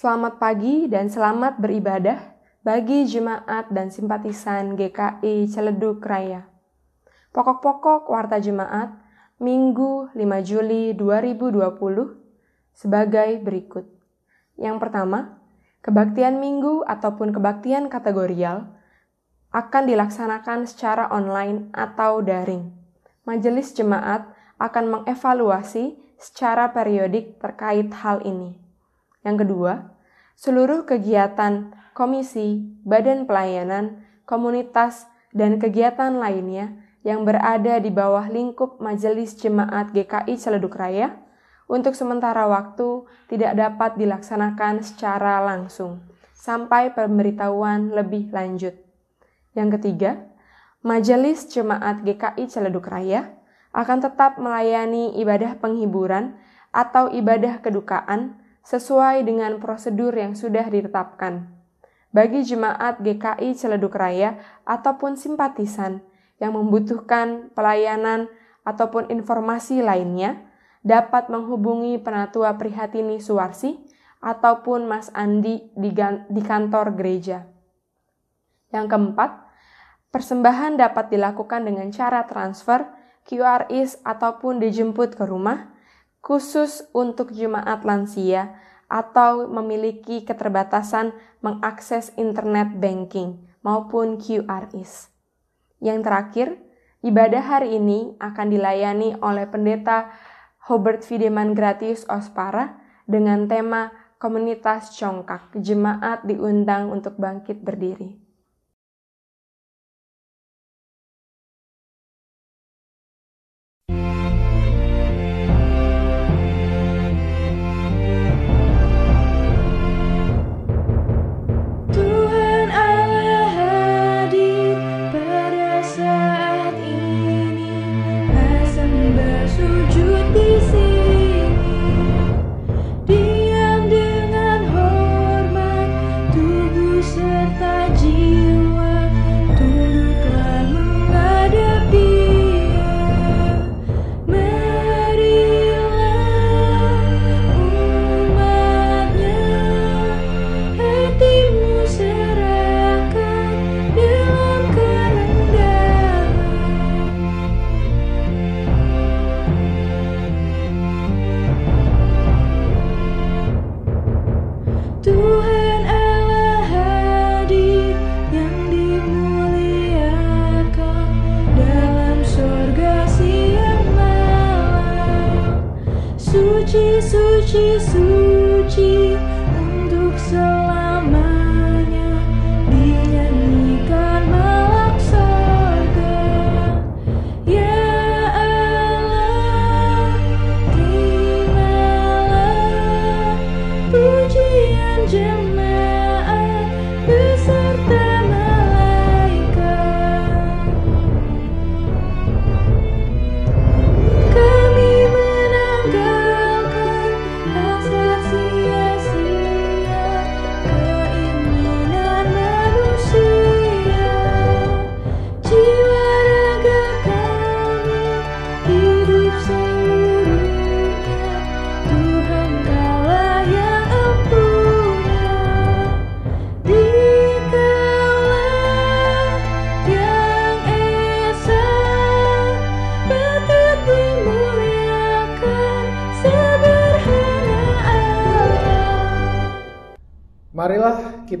Selamat pagi dan selamat beribadah bagi jemaat dan simpatisan GKI Celeduk Raya. Pokok-pokok warta jemaat Minggu 5 Juli 2020 sebagai berikut. Yang pertama, kebaktian minggu ataupun kebaktian kategorial akan dilaksanakan secara online atau daring. Majelis jemaat akan mengevaluasi secara periodik terkait hal ini. Yang kedua, seluruh kegiatan komisi, badan pelayanan, komunitas, dan kegiatan lainnya yang berada di bawah lingkup Majelis Jemaat GKI Celeduk Raya untuk sementara waktu tidak dapat dilaksanakan secara langsung sampai pemberitahuan lebih lanjut. Yang ketiga, Majelis Jemaat GKI Celeduk Raya akan tetap melayani ibadah penghiburan atau ibadah kedukaan sesuai dengan prosedur yang sudah ditetapkan. Bagi jemaat GKI Celeduk Raya ataupun simpatisan yang membutuhkan pelayanan ataupun informasi lainnya dapat menghubungi Penatua Prihatini Suwarsi ataupun Mas Andi di, di kantor gereja. Yang keempat, persembahan dapat dilakukan dengan cara transfer, QRIS ataupun dijemput ke rumah, khusus untuk jemaat lansia atau memiliki keterbatasan mengakses internet banking maupun QRIS. Yang terakhir, ibadah hari ini akan dilayani oleh pendeta Hobart Fideman Gratis Ospara dengan tema Komunitas Congkak. Jemaat diundang untuk bangkit berdiri.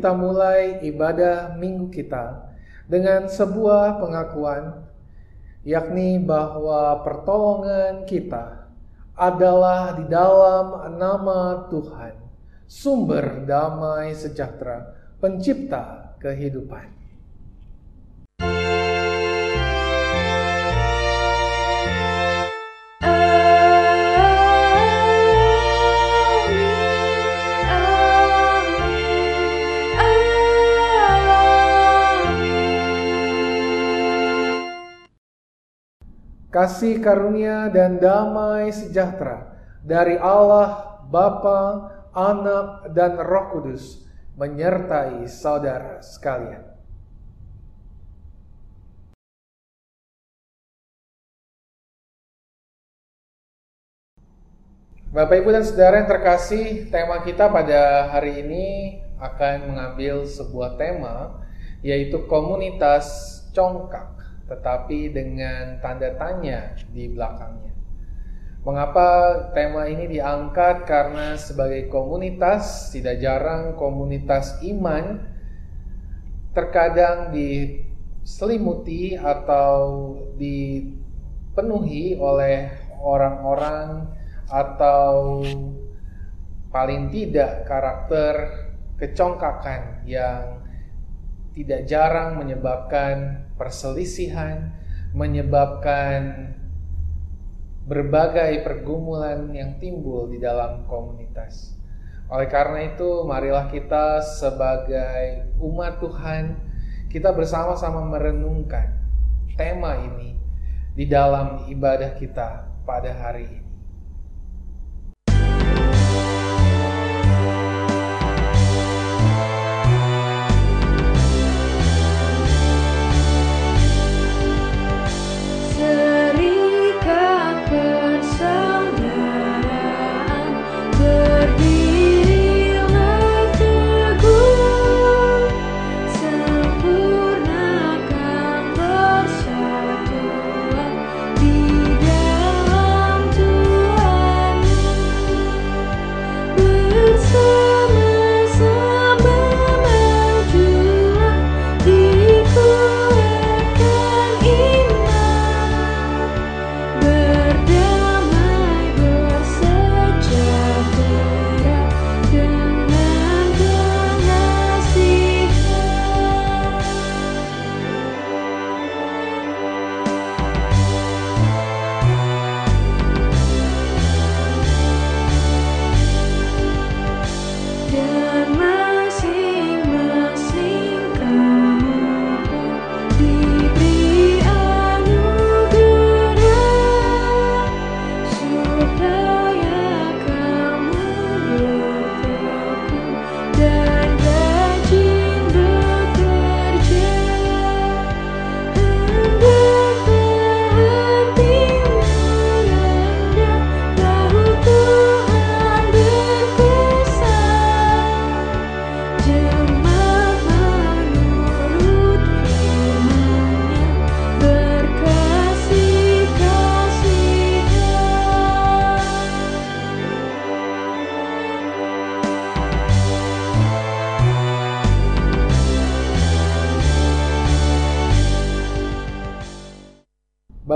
Kita mulai ibadah minggu kita dengan sebuah pengakuan, yakni bahwa pertolongan kita adalah di dalam nama Tuhan, sumber damai sejahtera, pencipta kehidupan. Kasih karunia dan damai sejahtera dari Allah Bapa, Anak, dan Roh Kudus menyertai saudara sekalian. Bapak, Ibu, dan Saudara yang terkasih, tema kita pada hari ini akan mengambil sebuah tema, yaitu komunitas congkak, tetapi dengan tanda tanya di belakangnya. Mengapa tema ini diangkat? Karena sebagai komunitas, tidak jarang komunitas iman terkadang diselimuti atau dipenuhi oleh orang-orang atau paling tidak karakter kecongkakan yang tidak jarang menyebabkan perselisihan, menyebabkan berbagai pergumulan yang timbul di dalam komunitas. Oleh karena itu, marilah kita sebagai umat Tuhan, kita bersama-sama merenungkan tema ini di dalam ibadah kita pada hari ini.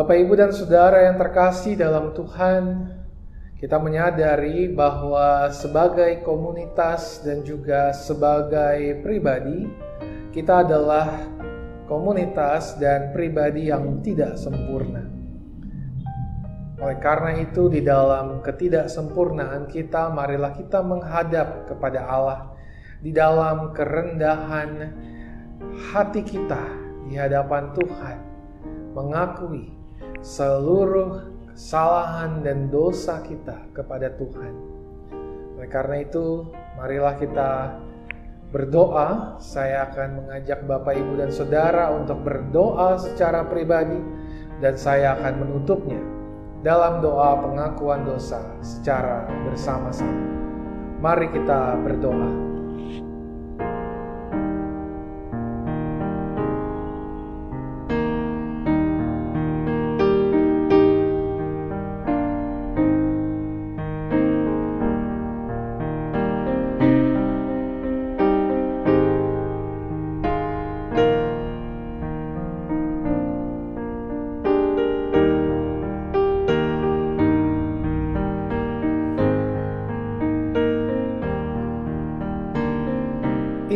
Bapak, Ibu, dan saudara yang terkasih dalam Tuhan, kita menyadari bahwa sebagai komunitas dan juga sebagai pribadi, kita adalah komunitas dan pribadi yang tidak sempurna. Oleh karena itu, di dalam ketidaksempurnaan kita, marilah kita menghadap kepada Allah di dalam kerendahan hati kita di hadapan Tuhan, mengakui seluruh kesalahan dan dosa kita kepada Tuhan. Oleh karena itu, marilah kita berdoa. Saya akan mengajak Bapak, Ibu, dan Saudara untuk berdoa secara pribadi, dan saya akan menutupnya dalam doa pengakuan dosa secara bersama-sama. Mari kita berdoa.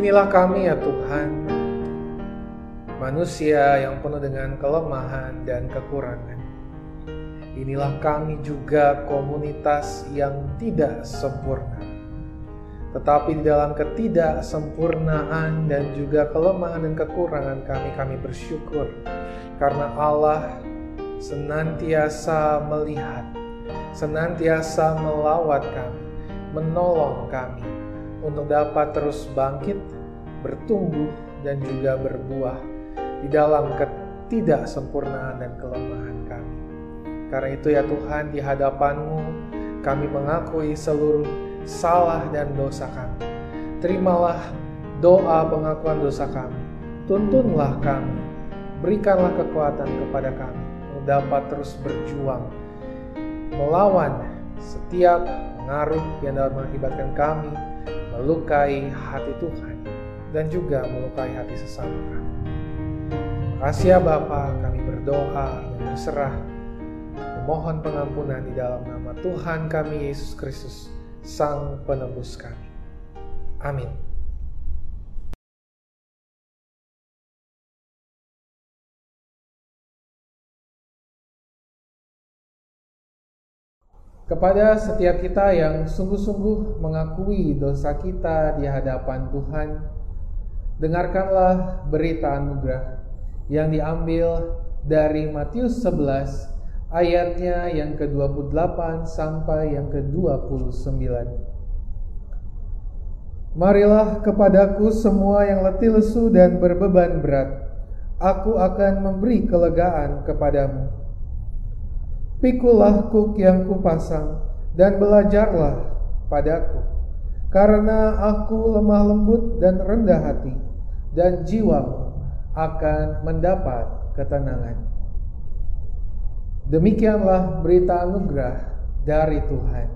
Inilah kami ya Tuhan, manusia yang penuh dengan kelemahan dan kekurangan. Inilah kami juga komunitas yang tidak sempurna. Tetapi di dalam ketidaksempurnaan dan juga kelemahan dan kekurangan kami, kami bersyukur karena Allah senantiasa melihat, senantiasa melawat kami, menolong kami, untuk dapat terus bangkit, bertumbuh, dan juga berbuah di dalam ketidaksempurnaan dan kelemahan kami. Karena itu ya Tuhan di hadapanmu kami mengakui seluruh salah dan dosa kami. Terimalah doa pengakuan dosa kami. Tuntunlah kami. Berikanlah kekuatan kepada kami untuk dapat terus berjuang melawan setiap pengaruh yang dapat mengakibatkan kami melukai hati Tuhan dan juga melukai hati sesama kami. Terima kasih ya Bapa, kami berdoa dan berserah memohon pengampunan di dalam nama Tuhan kami Yesus Kristus, Sang Penebus kami. Amin. Kepada setiap kita yang sungguh-sungguh mengakui dosa kita di hadapan Tuhan, dengarkanlah berita anugerah yang diambil dari Matius 11 ayatnya yang ke-28 sampai yang ke-29. Marilah kepadaku semua yang letih lesu dan berbeban berat, aku akan memberi kelegaan kepadamu. Pikulah kuk yang kupasang dan belajarlah padaku, karena aku lemah lembut dan rendah hati, dan jiwamu akan mendapat ketenangan. Demikianlah berita anugerah dari Tuhan.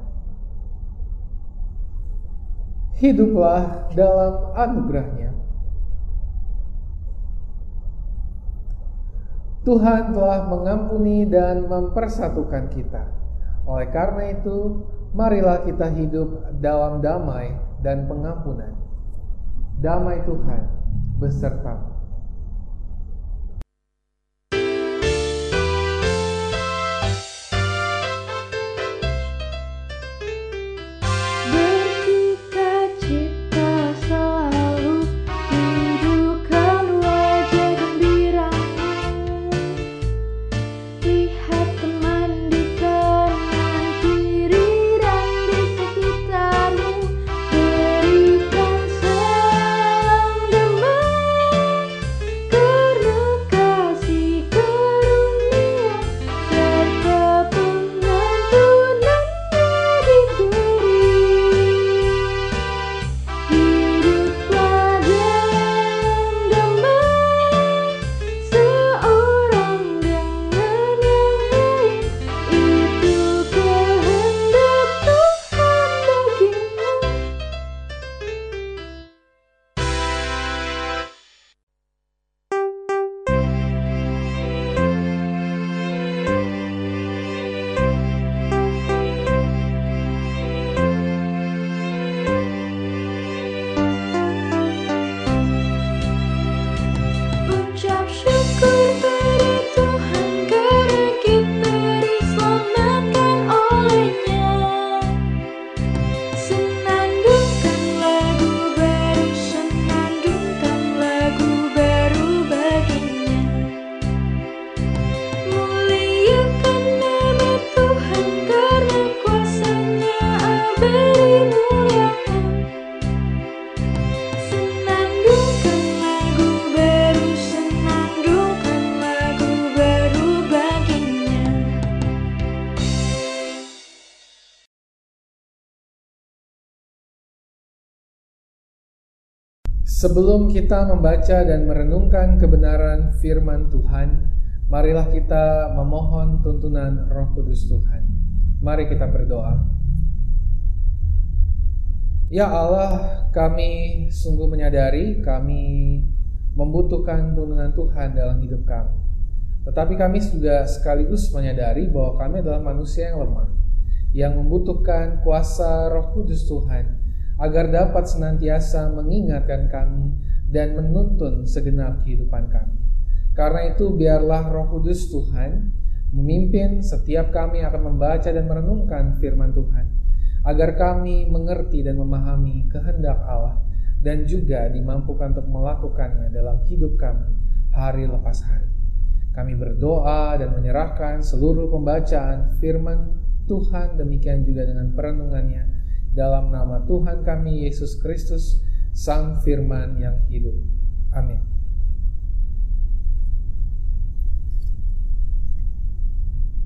Hiduplah dalam anugerahnya Tuhan telah mengampuni dan mempersatukan kita. Oleh karena itu, marilah kita hidup dalam damai dan pengampunan. Damai Tuhan besertamu. Sebelum kita membaca dan merenungkan kebenaran firman Tuhan, marilah kita memohon tuntunan Roh Kudus Tuhan. Mari kita berdoa. Ya Allah, kami sungguh menyadari kami membutuhkan tuntunan Tuhan dalam hidup kami. Tetapi kami juga sekaligus menyadari bahwa kami adalah manusia yang lemah, yang membutuhkan kuasa Roh Kudus Tuhan agar dapat senantiasa mengingatkan kami dan menuntun segenap kehidupan kami. Karena itu biarlah Roh Kudus Tuhan memimpin setiap kami akan membaca dan merenungkan firman Tuhan agar kami mengerti dan memahami kehendak Allah dan juga dimampukan untuk melakukannya dalam hidup kami hari lepas hari. Kami berdoa dan menyerahkan seluruh pembacaan firman Tuhan demikian juga dengan perenungannya dalam nama Tuhan kami Yesus Kristus, Sang Firman yang hidup. Amin.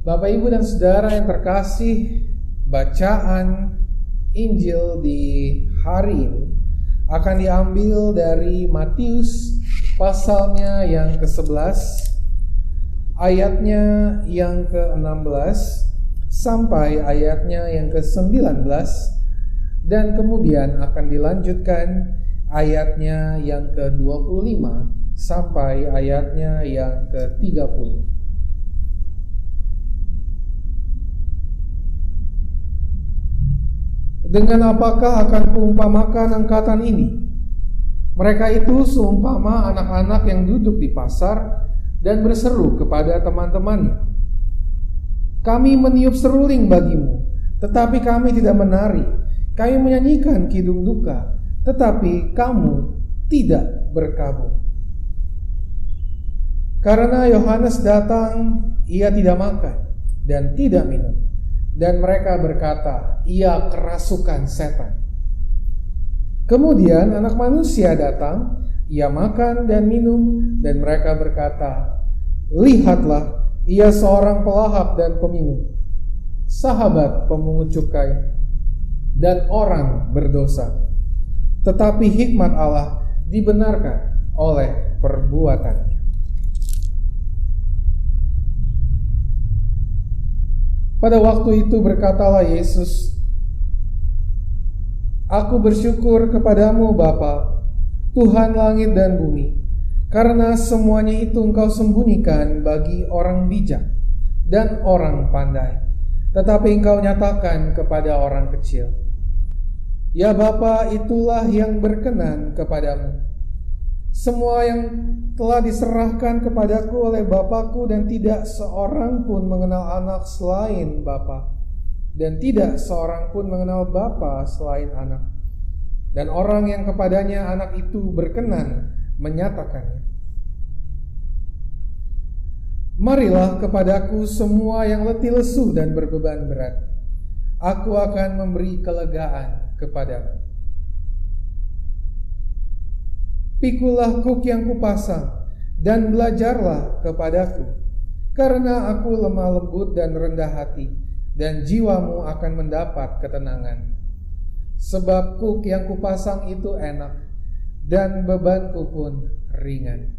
Bapak, Ibu, dan Saudara yang terkasih bacaan Injil di hari ini akan diambil dari Matius pasalnya yang ke-11 ayatnya yang ke-16 sampai ayatnya yang ke-19 dan kemudian akan dilanjutkan ayatnya yang ke-25 sampai ayatnya yang ke-30. Dengan apakah akan kuumpamakan angkatan ini? Mereka itu seumpama anak-anak yang duduk di pasar dan berseru kepada teman-temannya. Kami meniup seruling bagimu, tetapi kami tidak menari. Kami menyanyikan kidung duka, tetapi kamu tidak berkabung. Karena Yohanes datang, ia tidak makan dan tidak minum dan mereka berkata, "Ia kerasukan setan." Kemudian anak manusia datang, ia makan dan minum, dan mereka berkata, "Lihatlah, ia seorang pelahap dan peminum, sahabat pemungut cukai, dan orang berdosa." Tetapi hikmat Allah dibenarkan oleh perbuatannya. Pada waktu itu berkatalah Yesus, Aku bersyukur kepadamu Bapa, Tuhan langit dan bumi, karena semuanya itu engkau sembunyikan bagi orang bijak dan orang pandai, tetapi engkau nyatakan kepada orang kecil. Ya Bapa, itulah yang berkenan kepadamu. Semua yang telah diserahkan kepadaku oleh Bapakku dan tidak seorang pun mengenal anak selain Bapa. Dan tidak seorang pun mengenal Bapa selain anak. Dan orang yang kepadanya anak itu berkenan menyatakannya. Marilah kepadaku semua yang letih lesu dan berbeban berat. Aku akan memberi kelegaan kepadamu Pikulah kuk yang kupasang dan belajarlah kepadaku, karena aku lemah lembut dan rendah hati, dan jiwamu akan mendapat ketenangan. Sebab kuk yang kupasang itu enak, dan bebanku pun ringan.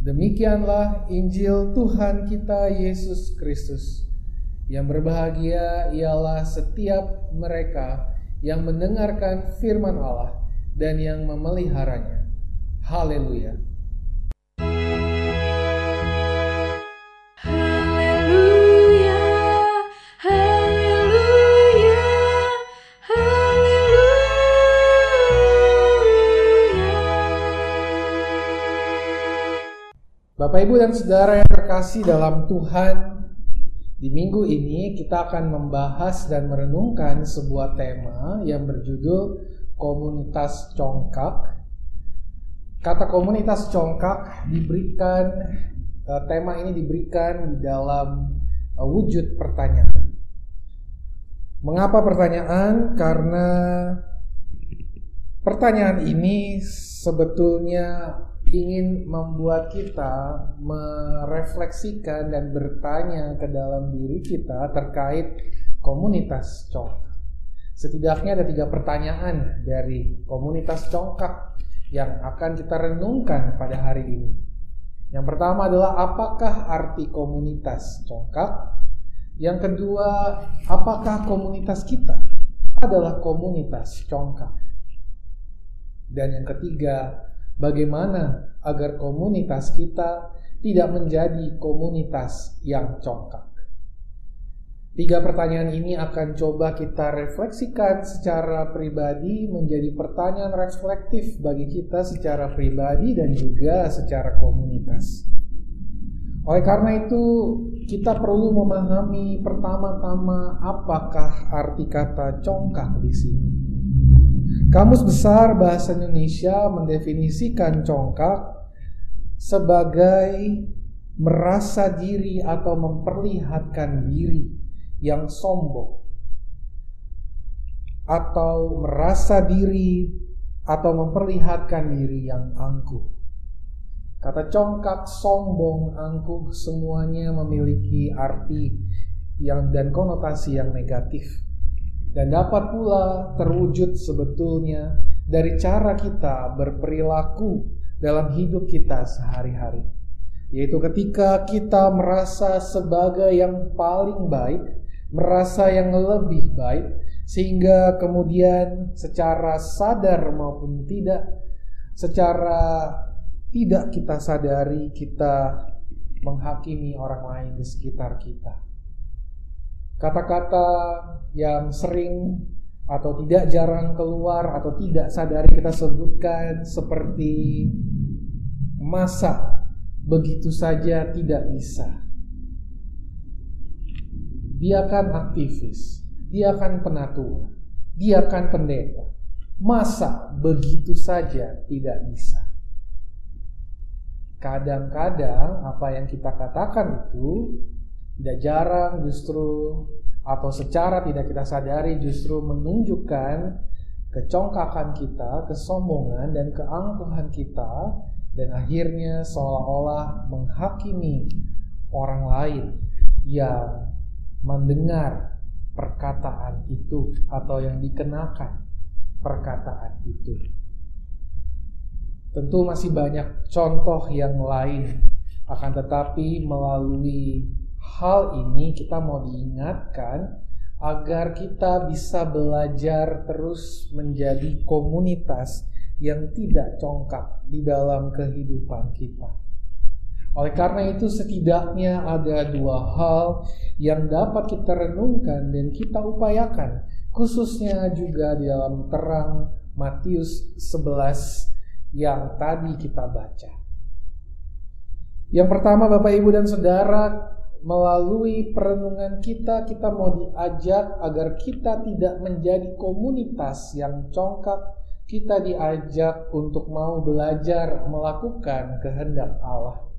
Demikianlah Injil Tuhan kita Yesus Kristus. Yang berbahagia ialah setiap mereka yang mendengarkan firman Allah dan yang memeliharanya. Haleluya. Bapak, Ibu, dan Saudara yang terkasih dalam Tuhan, di minggu ini kita akan membahas dan merenungkan sebuah tema yang berjudul komunitas congkak. Kata komunitas congkak diberikan uh, tema ini diberikan di dalam uh, wujud pertanyaan. Mengapa pertanyaan? Karena pertanyaan ini sebetulnya ingin membuat kita merefleksikan dan bertanya ke dalam diri kita terkait komunitas congkak. Setidaknya ada tiga pertanyaan dari komunitas congkak yang akan kita renungkan pada hari ini. Yang pertama adalah apakah arti komunitas congkak? Yang kedua, apakah komunitas kita adalah komunitas congkak? Dan yang ketiga, bagaimana agar komunitas kita tidak menjadi komunitas yang congkak? Tiga pertanyaan ini akan coba kita refleksikan secara pribadi menjadi pertanyaan reflektif bagi kita secara pribadi dan juga secara komunitas. Oleh karena itu, kita perlu memahami pertama-tama apakah arti kata congkak di sini. Kamus Besar Bahasa Indonesia mendefinisikan congkak sebagai merasa diri atau memperlihatkan diri yang sombong atau merasa diri atau memperlihatkan diri yang angkuh. Kata congkak, sombong, angkuh semuanya memiliki arti yang dan konotasi yang negatif. Dan dapat pula terwujud sebetulnya dari cara kita berperilaku dalam hidup kita sehari-hari. Yaitu ketika kita merasa sebagai yang paling baik, merasa yang lebih baik, sehingga kemudian secara sadar maupun tidak, secara tidak kita sadari kita menghakimi orang lain di sekitar kita. Kata-kata yang sering atau tidak jarang keluar atau tidak sadari kita sebutkan seperti masa begitu saja tidak bisa. Dia kan aktivis, dia kan penatua, dia kan pendeta. Masa begitu saja tidak bisa? Kadang-kadang apa yang kita katakan itu tidak jarang justru atau secara tidak kita sadari justru menunjukkan kecongkakan kita, kesombongan dan keangkuhan kita dan akhirnya seolah-olah menghakimi orang lain yang mendengar perkataan itu atau yang dikenakan perkataan itu. Tentu masih banyak contoh yang lain, akan tetapi melalui hal ini kita mau diingatkan agar kita bisa belajar terus menjadi komunitas yang tidak congkak di dalam kehidupan kita. Oleh karena itu setidaknya ada dua hal yang dapat kita renungkan dan kita upayakan khususnya juga di dalam terang Matius 11 yang tadi kita baca. Yang pertama Bapak Ibu dan Saudara melalui perenungan kita kita mau diajak agar kita tidak menjadi komunitas yang congkak kita diajak untuk mau belajar melakukan kehendak Allah.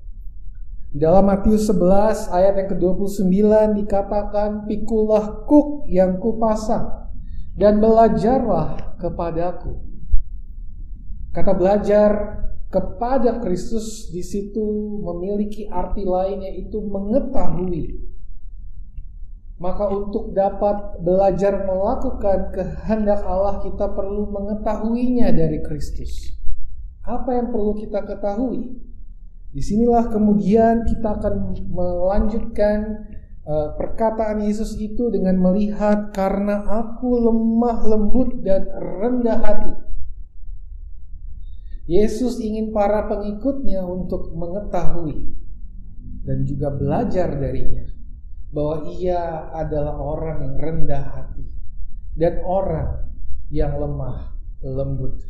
Dalam Matius 11 ayat yang ke-29 dikatakan pikulah kuk yang kupasang dan belajarlah kepadaku. Kata belajar kepada Kristus di situ memiliki arti lain yaitu mengetahui maka untuk dapat belajar melakukan kehendak Allah kita perlu mengetahuinya dari Kristus. Apa yang perlu kita ketahui? Di sinilah kemudian kita akan melanjutkan uh, perkataan Yesus itu dengan melihat karena aku lemah lembut dan rendah hati. Yesus ingin para pengikutnya untuk mengetahui dan juga belajar darinya bahwa ia adalah orang yang rendah hati dan orang yang lemah lembut.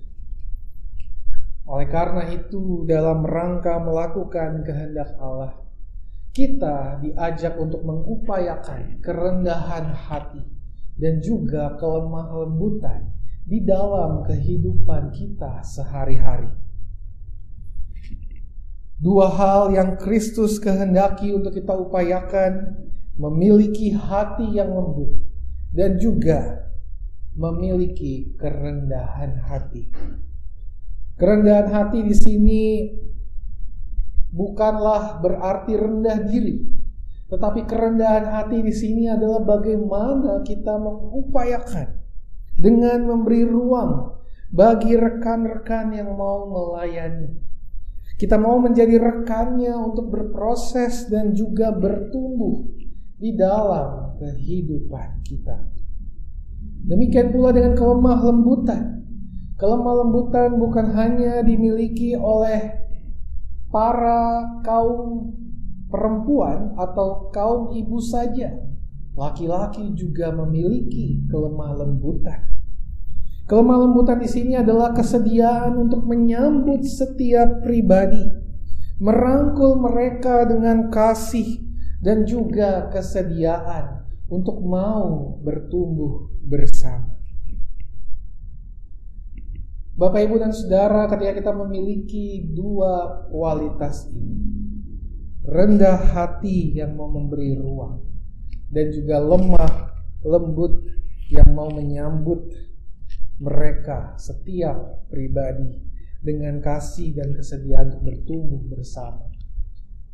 Oleh karena itu, dalam rangka melakukan kehendak Allah, kita diajak untuk mengupayakan kerendahan hati dan juga kelemah lembutan di dalam kehidupan kita sehari-hari. Dua hal yang Kristus kehendaki untuk kita upayakan memiliki hati yang lembut dan juga memiliki kerendahan hati. Kerendahan hati di sini bukanlah berarti rendah diri, tetapi kerendahan hati di sini adalah bagaimana kita mengupayakan dengan memberi ruang bagi rekan-rekan yang mau melayani. Kita mau menjadi rekannya untuk berproses dan juga bertumbuh di dalam kehidupan kita. Demikian pula dengan kelemah lembutan. Kelemah lembutan bukan hanya dimiliki oleh para kaum perempuan atau kaum ibu saja. Laki-laki juga memiliki kelemah lembutan. Kelemah lembutan di sini adalah kesediaan untuk menyambut setiap pribadi, merangkul mereka dengan kasih dan juga kesediaan untuk mau bertumbuh bersama. Bapak, ibu, dan saudara, ketika kita memiliki dua kualitas ini, rendah hati yang mau memberi ruang, dan juga lemah lembut yang mau menyambut mereka, setiap pribadi, dengan kasih dan kesediaan untuk bertumbuh bersama,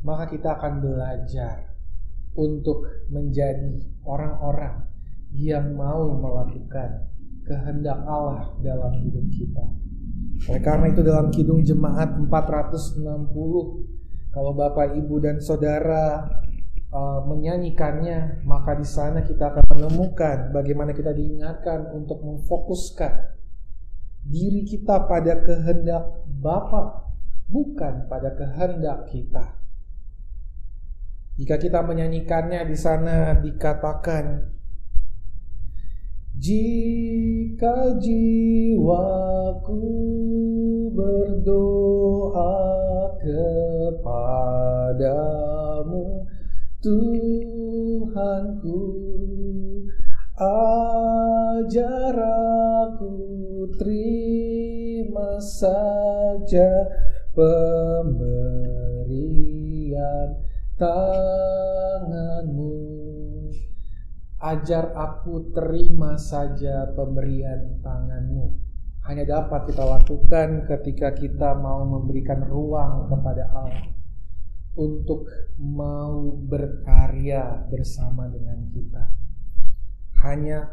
maka kita akan belajar untuk menjadi orang-orang yang mau melakukan kehendak Allah dalam hidup kita. Oleh karena itu dalam Kidung Jemaat 460 kalau Bapak Ibu dan Saudara uh, menyanyikannya, maka di sana kita akan menemukan bagaimana kita diingatkan untuk memfokuskan diri kita pada kehendak Bapa, bukan pada kehendak kita. Jika kita menyanyikannya di sana dikatakan jika jiwaku berdoa kepadamu Tuhanku ajar aku terima saja pemberian tanganmu Ajar aku terima saja pemberian tanganmu. Hanya dapat kita lakukan ketika kita mau memberikan ruang kepada Allah untuk mau berkarya bersama dengan kita. Hanya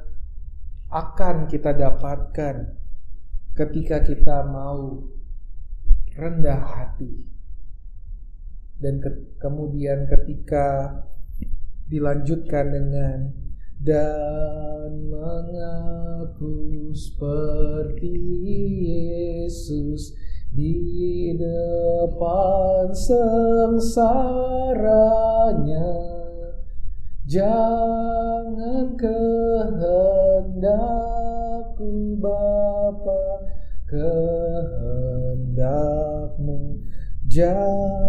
akan kita dapatkan ketika kita mau rendah hati dan ke kemudian ketika dilanjutkan dengan dan mengaku seperti Yesus di depan sengsaranya jangan kehendakku Bapa kehendakmu jadilah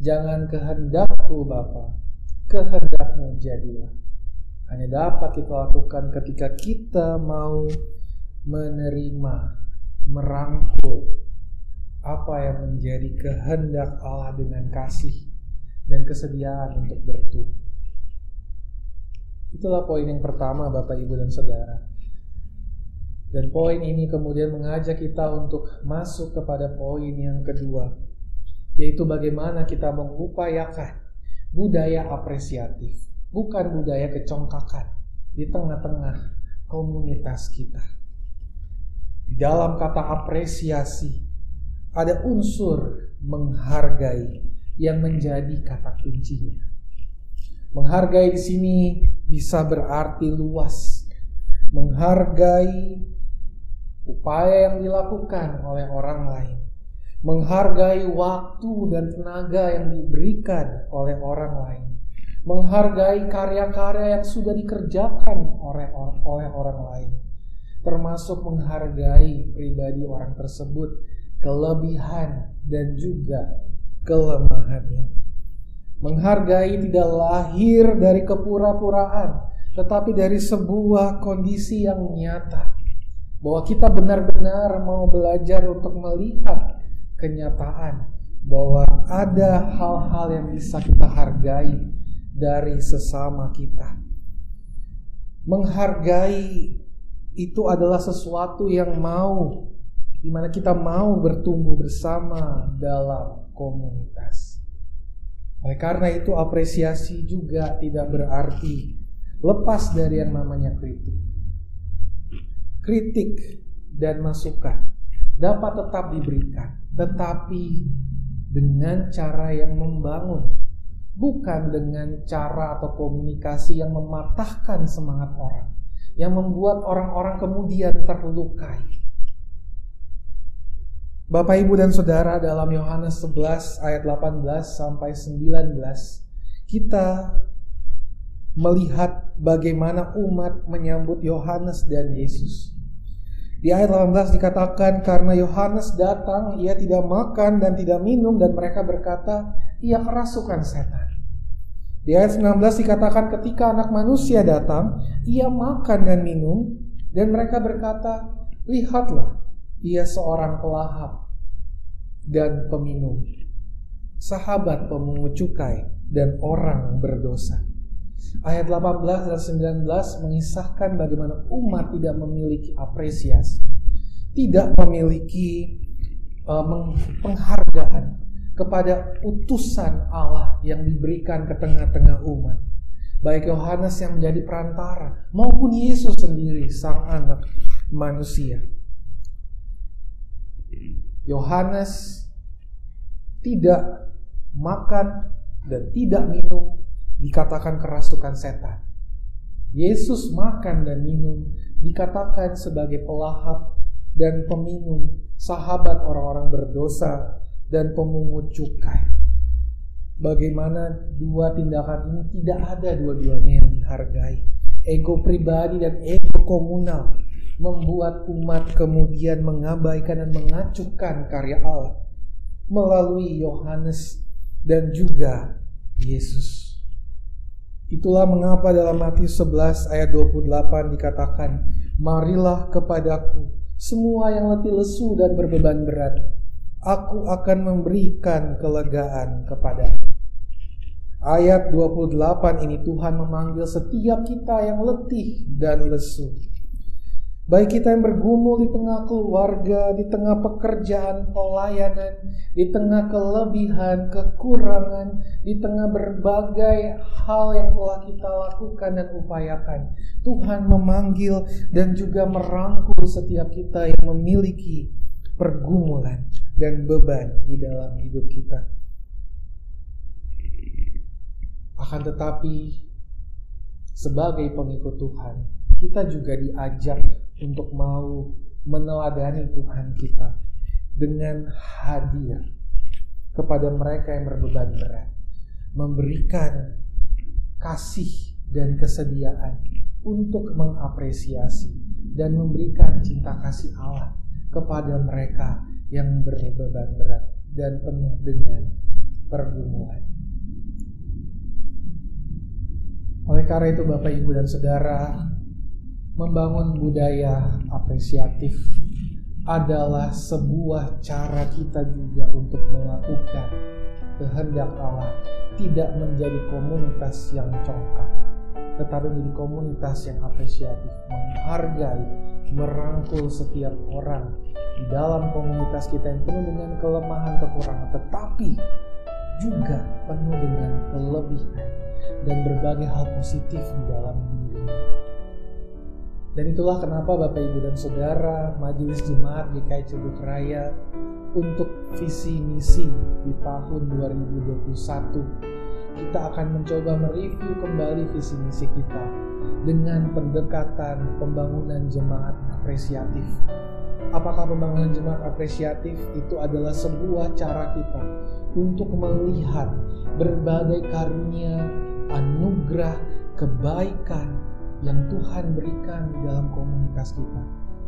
jangan kehendakku Bapa kehendakmu jadilah. Hanya dapat kita lakukan ketika kita mau menerima, merangkul apa yang menjadi kehendak Allah dengan kasih dan kesediaan untuk bertumbuh. Itulah poin yang pertama Bapak Ibu dan Saudara. Dan poin ini kemudian mengajak kita untuk masuk kepada poin yang kedua, yaitu bagaimana kita mengupayakan budaya apresiatif, bukan budaya kecongkakan di tengah-tengah komunitas kita. Di dalam kata apresiasi ada unsur menghargai yang menjadi kata kuncinya. Menghargai di sini bisa berarti luas. Menghargai upaya yang dilakukan oleh orang lain menghargai waktu dan tenaga yang diberikan oleh orang lain, menghargai karya-karya yang sudah dikerjakan oleh orang lain, termasuk menghargai pribadi orang tersebut, kelebihan dan juga kelemahannya. Menghargai tidak lahir dari kepura-puraan, tetapi dari sebuah kondisi yang nyata bahwa kita benar-benar mau belajar untuk melihat kenyataan bahwa ada hal-hal yang bisa kita hargai dari sesama kita. Menghargai itu adalah sesuatu yang mau di mana kita mau bertumbuh bersama dalam komunitas. Oleh karena itu apresiasi juga tidak berarti lepas dari yang namanya kritik. Kritik dan masukan dapat tetap diberikan tetapi dengan cara yang membangun, bukan dengan cara atau komunikasi yang mematahkan semangat orang, yang membuat orang-orang kemudian terlukai. Bapak, Ibu, dan Saudara dalam Yohanes 11 ayat 18 sampai 19 kita melihat bagaimana umat menyambut Yohanes dan Yesus. Di ayat 18 dikatakan karena Yohanes datang ia tidak makan dan tidak minum dan mereka berkata ia kerasukan setan. Di ayat 19 dikatakan ketika anak manusia datang ia makan dan minum dan mereka berkata lihatlah ia seorang pelahap dan peminum sahabat pemungut cukai dan orang berdosa. Ayat 18 dan 19 mengisahkan bagaimana umat tidak memiliki apresiasi, tidak memiliki uh, penghargaan kepada utusan Allah yang diberikan ke tengah-tengah umat. Baik Yohanes yang menjadi perantara maupun Yesus sendiri sang anak manusia. Yohanes tidak makan dan tidak minum dikatakan kerasukan setan. Yesus makan dan minum dikatakan sebagai pelahap dan peminum, sahabat orang-orang berdosa dan pemungut cukai. Bagaimana dua tindakan ini tidak ada dua-duanya yang dihargai. Ego pribadi dan ego komunal membuat umat kemudian mengabaikan dan mengacuhkan karya Allah melalui Yohanes dan juga Yesus. Itulah mengapa dalam Matius 11 ayat 28 dikatakan, Marilah kepadaku semua yang letih lesu dan berbeban berat, aku akan memberikan kelegaan kepadamu. Ayat 28 ini Tuhan memanggil setiap kita yang letih dan lesu Baik kita yang bergumul di tengah keluarga, di tengah pekerjaan, pelayanan, di tengah kelebihan, kekurangan, di tengah berbagai hal yang telah kita lakukan dan upayakan. Tuhan memanggil dan juga merangkul setiap kita yang memiliki pergumulan dan beban di dalam hidup kita. Akan tetapi, sebagai pengikut Tuhan, kita juga diajak untuk mau meneladani Tuhan kita dengan hadir kepada mereka yang berbeban berat, memberikan kasih dan kesediaan untuk mengapresiasi dan memberikan cinta kasih Allah kepada mereka yang berbeban berat dan penuh dengan pergumulan. Oleh karena itu Bapak Ibu dan Saudara, membangun budaya apresiatif adalah sebuah cara kita juga untuk melakukan kehendak Allah tidak menjadi komunitas yang congkak tetapi menjadi komunitas yang apresiatif menghargai merangkul setiap orang di dalam komunitas kita yang penuh dengan kelemahan kekurangan tetapi juga penuh dengan kelebihan dan berbagai hal positif di dalam diri. Dan itulah kenapa Bapak Ibu dan Saudara Majelis Jemaat GKI Cibuk Raya untuk visi misi di tahun 2021 kita akan mencoba mereview kembali visi misi kita dengan pendekatan pembangunan jemaat apresiatif. Apakah pembangunan jemaat apresiatif itu adalah sebuah cara kita untuk melihat berbagai karunia, anugerah, kebaikan, yang Tuhan berikan di dalam komunitas kita.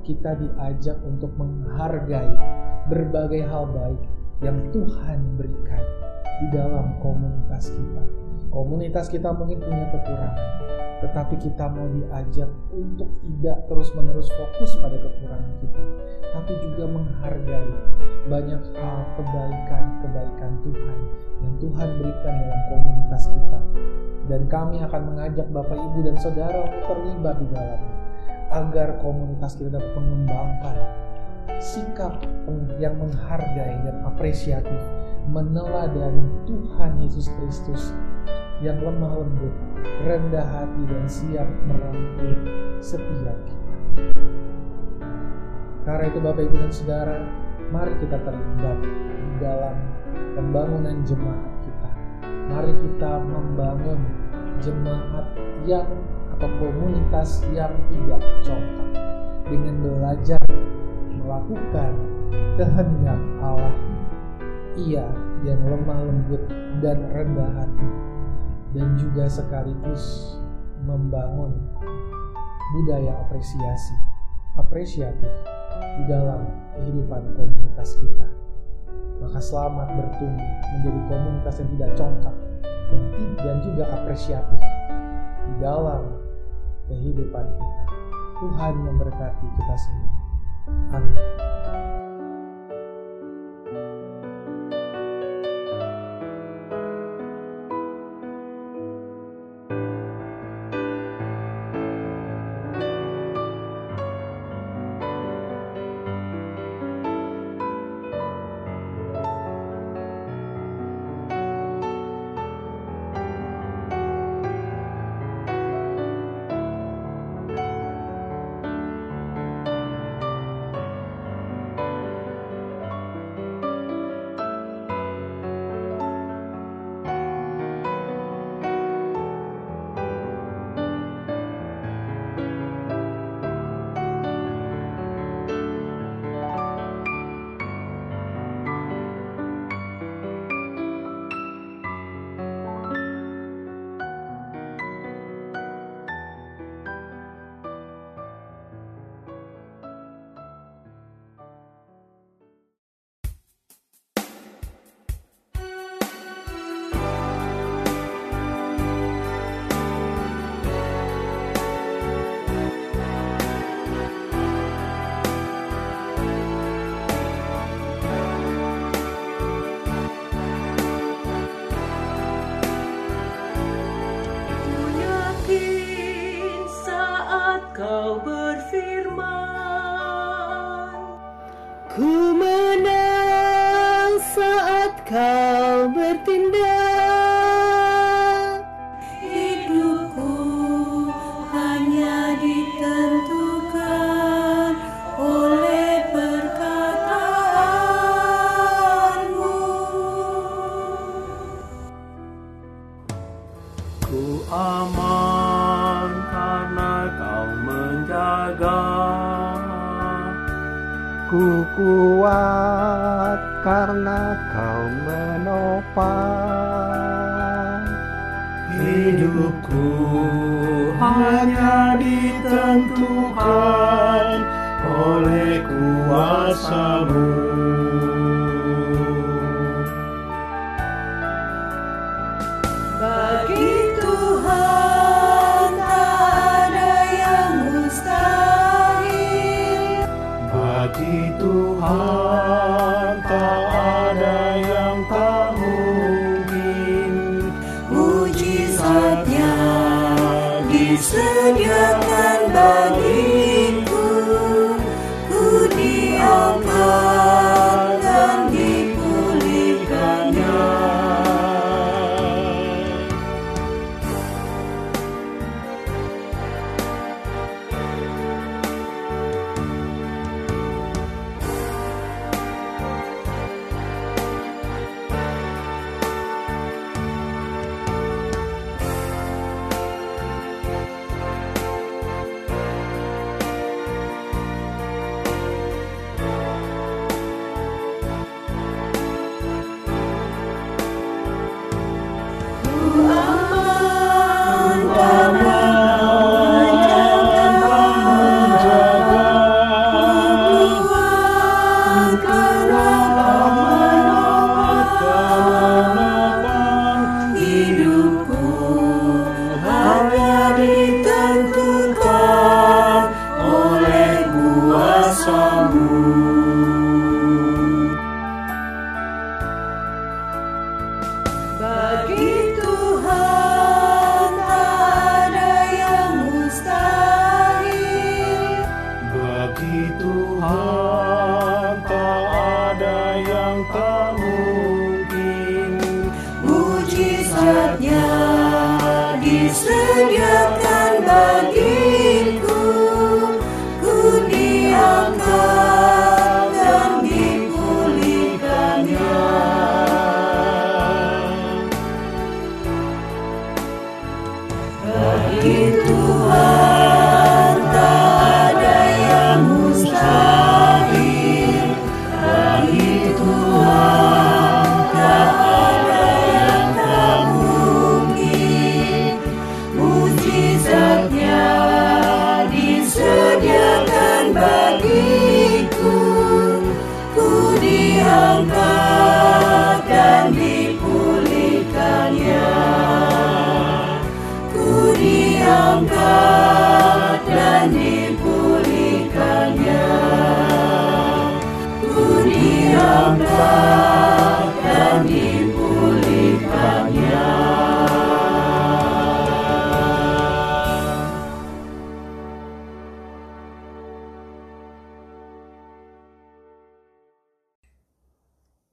Kita diajak untuk menghargai berbagai hal baik yang Tuhan berikan di dalam komunitas kita. Komunitas kita mungkin punya kekurangan, tetapi kita mau diajak untuk tidak terus-menerus fokus pada kekurangan kita, tapi juga menghargai banyak hal kebaikan-kebaikan Tuhan yang Tuhan berikan dalam komunitas kita dan kami akan mengajak Bapak Ibu dan Saudara untuk terlibat di dalamnya agar komunitas kita dapat mengembangkan sikap yang menghargai dan apresiatif meneladani Tuhan Yesus Kristus yang lemah lembut, rendah hati dan siap merangkul setiap kita. Karena itu Bapak Ibu dan Saudara, mari kita terlibat di dalam pembangunan jemaat mari kita membangun jemaat yang atau komunitas yang tidak congkak dengan belajar melakukan kehendak Allah ia yang lemah lembut dan rendah hati dan juga sekaligus membangun budaya apresiasi apresiatif di dalam kehidupan komunitas kita maka selamat bertumbuh menjadi komunitas yang tidak congkak dan, dan juga apresiatif di dalam kehidupan kita. Tuhan memberkati kita semua. Amin.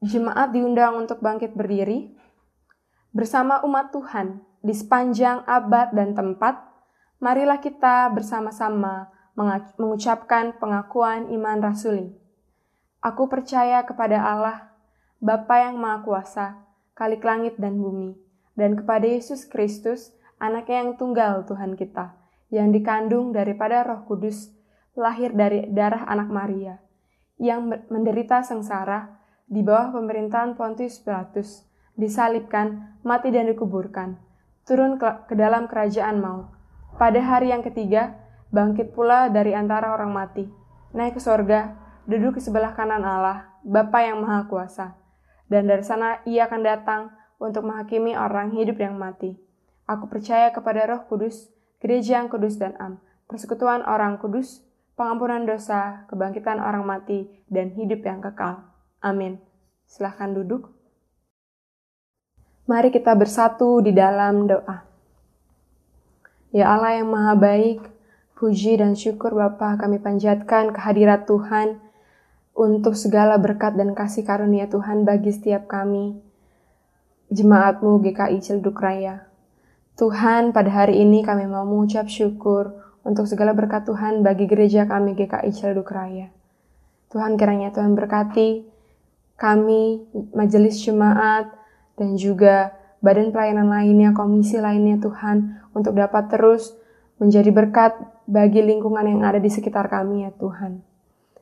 Jemaat diundang untuk bangkit berdiri bersama umat Tuhan di sepanjang abad dan tempat. Marilah kita bersama-sama mengucapkan pengakuan iman rasuli. Aku percaya kepada Allah, Bapa yang Maha Kuasa, Kalik langit dan bumi, dan kepada Yesus Kristus, Anaknya yang tunggal Tuhan kita, yang dikandung daripada Roh Kudus, lahir dari darah anak Maria, yang menderita sengsara di bawah pemerintahan Pontius Pilatus, disalibkan, mati dan dikuburkan, turun ke, dalam kerajaan maut. Pada hari yang ketiga, bangkit pula dari antara orang mati, naik ke sorga, duduk di sebelah kanan Allah, Bapa yang Maha Kuasa. Dan dari sana ia akan datang untuk menghakimi orang hidup yang mati. Aku percaya kepada roh kudus, gereja yang kudus dan am, persekutuan orang kudus, pengampunan dosa, kebangkitan orang mati, dan hidup yang kekal. Amin. Silahkan duduk. Mari kita bersatu di dalam doa. Ya Allah yang maha baik, Puji dan syukur Bapa kami panjatkan kehadirat Tuhan untuk segala berkat dan kasih karunia Tuhan bagi setiap kami. Jemaatmu GKI Ciledug Raya. Tuhan, pada hari ini kami mau mengucap syukur untuk segala berkat Tuhan bagi gereja kami GKI Ciledug Raya. Tuhan kiranya Tuhan berkati kami, majelis jemaat, dan juga badan pelayanan lainnya, komisi lainnya Tuhan, untuk dapat terus menjadi berkat bagi lingkungan yang ada di sekitar kami ya Tuhan.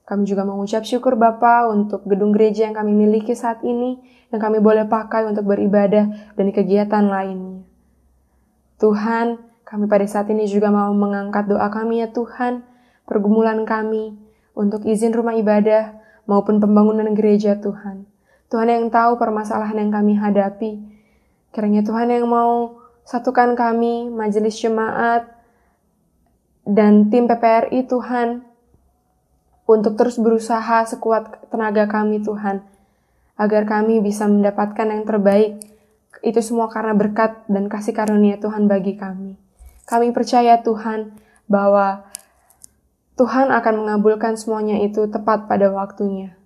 Kami juga mengucap syukur Bapa untuk gedung gereja yang kami miliki saat ini, yang kami boleh pakai untuk beribadah dan kegiatan lainnya. Tuhan, kami pada saat ini juga mau mengangkat doa kami ya Tuhan, pergumulan kami untuk izin rumah ibadah maupun pembangunan gereja Tuhan. Tuhan yang tahu permasalahan yang kami hadapi. Kiranya Tuhan yang mau satukan kami, majelis jemaat, dan tim PPRI Tuhan untuk terus berusaha sekuat tenaga kami Tuhan agar kami bisa mendapatkan yang terbaik itu semua karena berkat dan kasih karunia Tuhan bagi kami. Kami percaya Tuhan bahwa Tuhan akan mengabulkan semuanya itu tepat pada waktunya.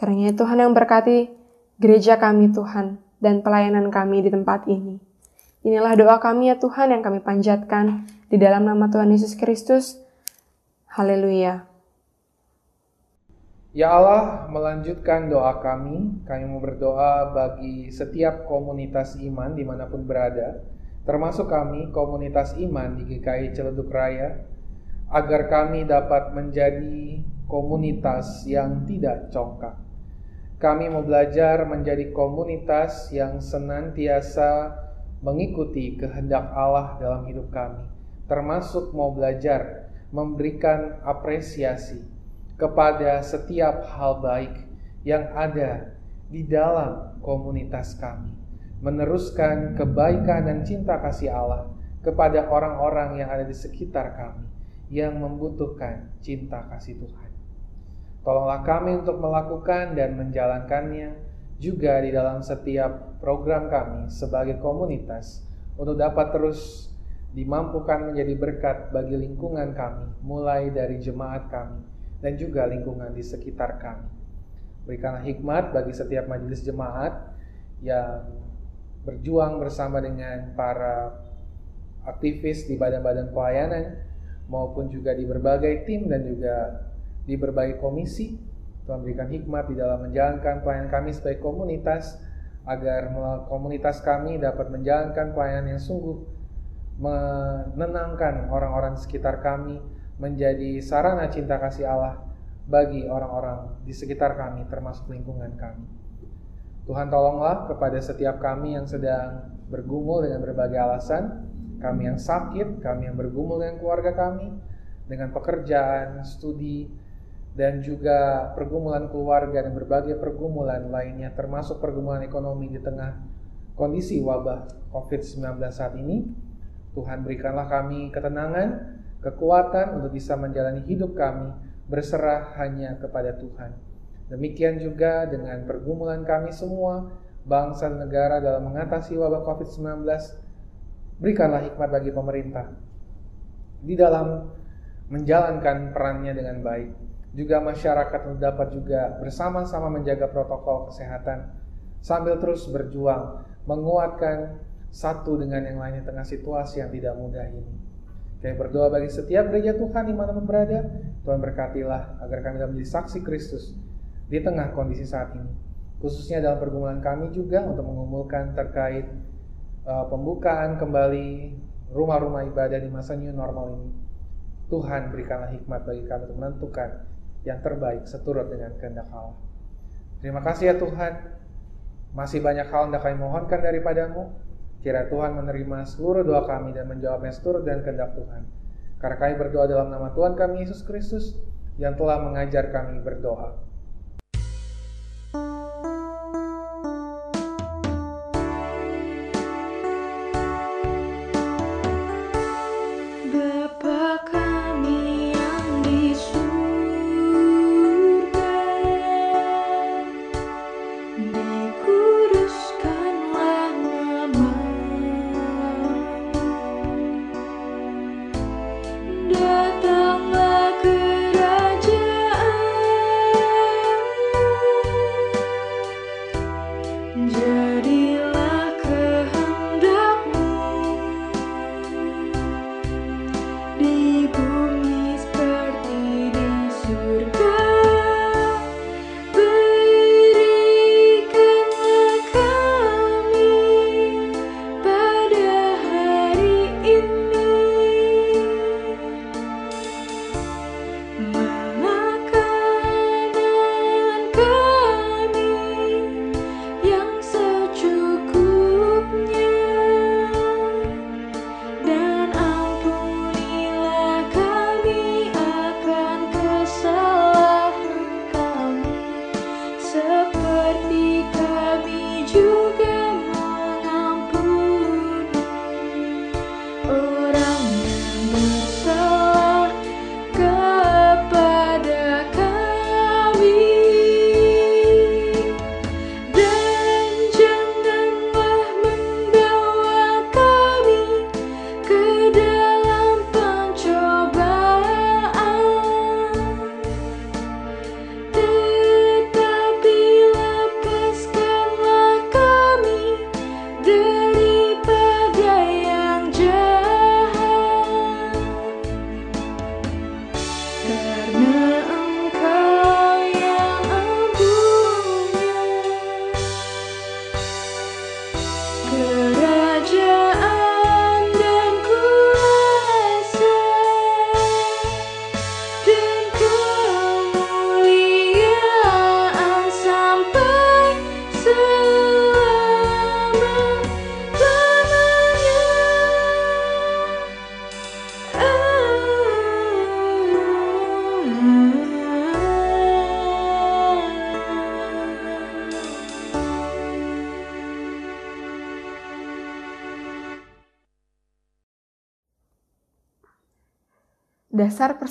Karena Tuhan yang berkati gereja kami Tuhan dan pelayanan kami di tempat ini. Inilah doa kami ya Tuhan yang kami panjatkan di dalam nama Tuhan Yesus Kristus. Haleluya. Ya Allah, melanjutkan doa kami. Kami mau berdoa bagi setiap komunitas iman di mana pun berada, termasuk kami, komunitas iman di GKI Celeduk Raya, agar kami dapat menjadi komunitas yang tidak congkak. Kami mau belajar menjadi komunitas yang senantiasa mengikuti kehendak Allah dalam hidup kami termasuk mau belajar memberikan apresiasi kepada setiap hal baik yang ada di dalam komunitas kami, meneruskan kebaikan dan cinta kasih Allah kepada orang-orang yang ada di sekitar kami yang membutuhkan cinta kasih Tuhan. Tolonglah kami untuk melakukan dan menjalankannya juga di dalam setiap program kami sebagai komunitas untuk dapat terus dimampukan menjadi berkat bagi lingkungan kami, mulai dari jemaat kami dan juga lingkungan di sekitar kami. Berikanlah hikmat bagi setiap majelis jemaat yang berjuang bersama dengan para aktivis di badan-badan pelayanan maupun juga di berbagai tim dan juga di berbagai komisi. Tuhan berikan hikmat di dalam menjalankan pelayanan kami sebagai komunitas agar komunitas kami dapat menjalankan pelayanan yang sungguh menenangkan orang-orang sekitar kami, menjadi sarana cinta kasih Allah bagi orang-orang di sekitar kami, termasuk lingkungan kami. Tuhan tolonglah kepada setiap kami yang sedang bergumul dengan berbagai alasan, kami yang sakit, kami yang bergumul dengan keluarga kami, dengan pekerjaan, studi, dan juga pergumulan keluarga dan berbagai pergumulan lainnya, termasuk pergumulan ekonomi di tengah kondisi wabah COVID-19 saat ini. Tuhan berikanlah kami ketenangan, kekuatan untuk bisa menjalani hidup kami berserah hanya kepada Tuhan. Demikian juga dengan pergumulan kami semua, bangsa dan negara dalam mengatasi wabah COVID-19, berikanlah hikmat bagi pemerintah di dalam menjalankan perannya dengan baik. Juga masyarakat dapat juga bersama-sama menjaga protokol kesehatan sambil terus berjuang menguatkan satu dengan yang lainnya tengah situasi yang tidak mudah ini. Kami berdoa bagi setiap gereja Tuhan di mana berada, Tuhan berkatilah agar kami dapat menjadi saksi Kristus di tengah kondisi saat ini. Khususnya dalam pergumulan kami juga untuk mengumpulkan terkait uh, pembukaan kembali rumah-rumah ibadah di masa new normal ini. Tuhan berikanlah hikmat bagi kami untuk menentukan yang terbaik seturut dengan kehendak Allah. Terima kasih ya Tuhan. Masih banyak hal yang kami mohonkan daripadamu. Kira Tuhan menerima seluruh doa kami dan menjawabnya seturut dan kehendak Tuhan. Karena kami berdoa dalam nama Tuhan kami Yesus Kristus yang telah mengajar kami berdoa.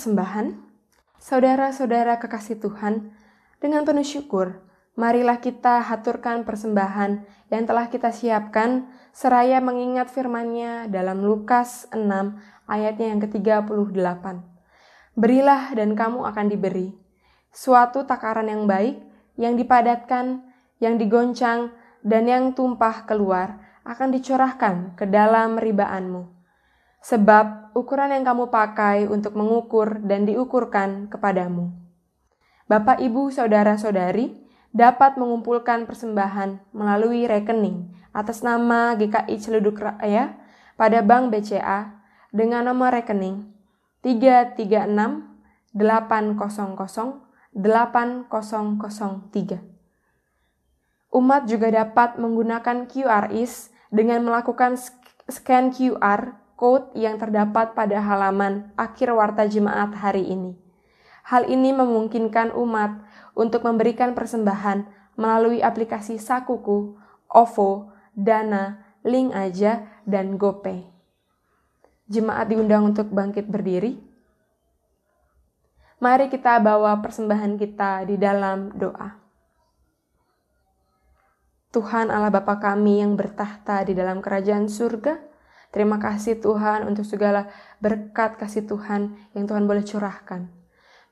Persembahan, saudara-saudara kekasih Tuhan, dengan penuh syukur, marilah kita haturkan persembahan yang telah kita siapkan seraya mengingat firman-Nya dalam Lukas 6 ayatnya yang ke-38. Berilah dan kamu akan diberi. Suatu takaran yang baik, yang dipadatkan, yang digoncang, dan yang tumpah keluar akan dicurahkan ke dalam ribaanmu. Sebab ukuran yang kamu pakai untuk mengukur dan diukurkan kepadamu. Bapak, Ibu, Saudara-saudari dapat mengumpulkan persembahan melalui rekening atas nama GKI Celeduk Raya pada Bank BCA dengan nomor rekening 336 800 8003. Umat juga dapat menggunakan QRIS dengan melakukan scan QR code yang terdapat pada halaman akhir warta jemaat hari ini. Hal ini memungkinkan umat untuk memberikan persembahan melalui aplikasi Sakuku, OVO, Dana, Link Aja, dan GoPay. Jemaat diundang untuk bangkit berdiri. Mari kita bawa persembahan kita di dalam doa. Tuhan Allah Bapa kami yang bertahta di dalam kerajaan surga, terima kasih Tuhan untuk segala berkat kasih Tuhan yang Tuhan boleh curahkan.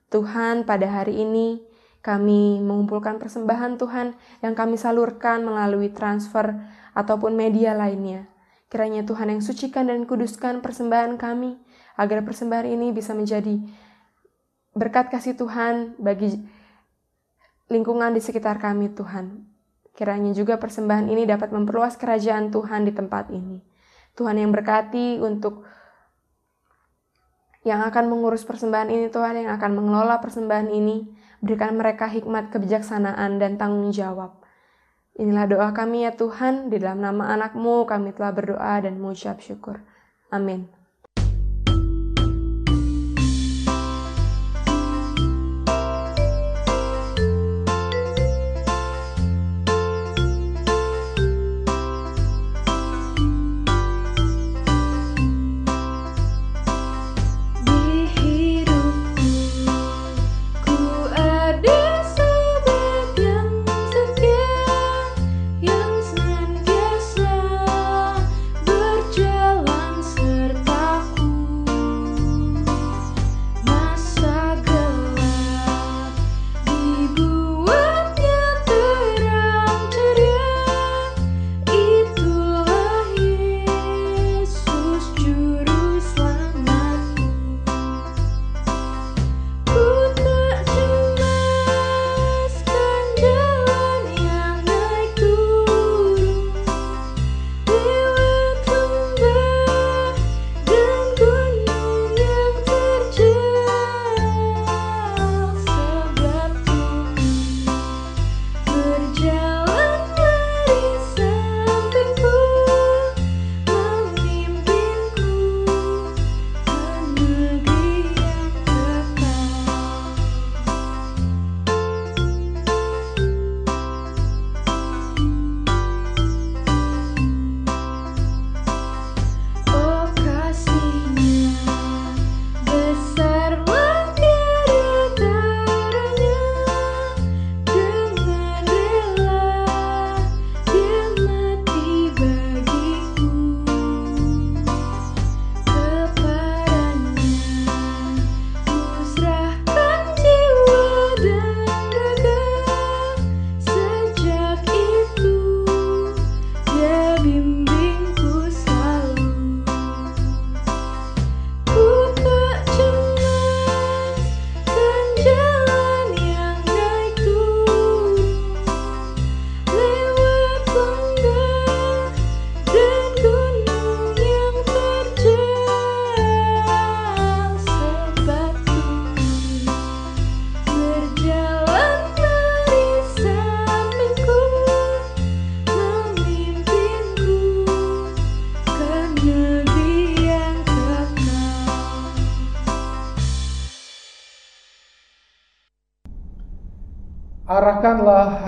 Tuhan pada hari ini kami mengumpulkan persembahan Tuhan yang kami salurkan melalui transfer ataupun media lainnya. Kiranya Tuhan yang sucikan dan kuduskan persembahan kami, agar persembahan ini bisa menjadi berkat kasih Tuhan bagi lingkungan di sekitar kami Tuhan. Kiranya juga persembahan ini dapat memperluas kerajaan Tuhan di tempat ini. Tuhan yang berkati untuk yang akan mengurus persembahan ini, Tuhan yang akan mengelola persembahan ini, berikan mereka hikmat kebijaksanaan dan tanggung jawab. Inilah doa kami ya Tuhan, di dalam nama anakmu kami telah berdoa dan mengucap syukur. Amin.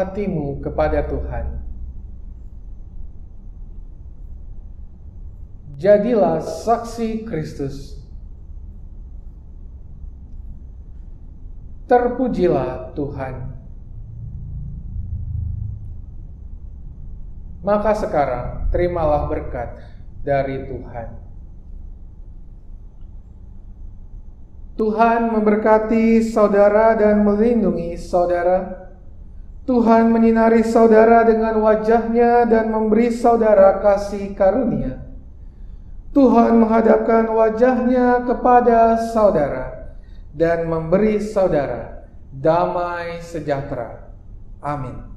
Hatimu kepada Tuhan. Jadilah saksi Kristus. Terpujilah Tuhan. Maka sekarang terimalah berkat dari Tuhan. Tuhan memberkati saudara dan melindungi saudara. Tuhan menyinari saudara dengan wajahnya dan memberi saudara kasih karunia. Tuhan menghadapkan wajahnya kepada saudara dan memberi saudara damai sejahtera. Amin.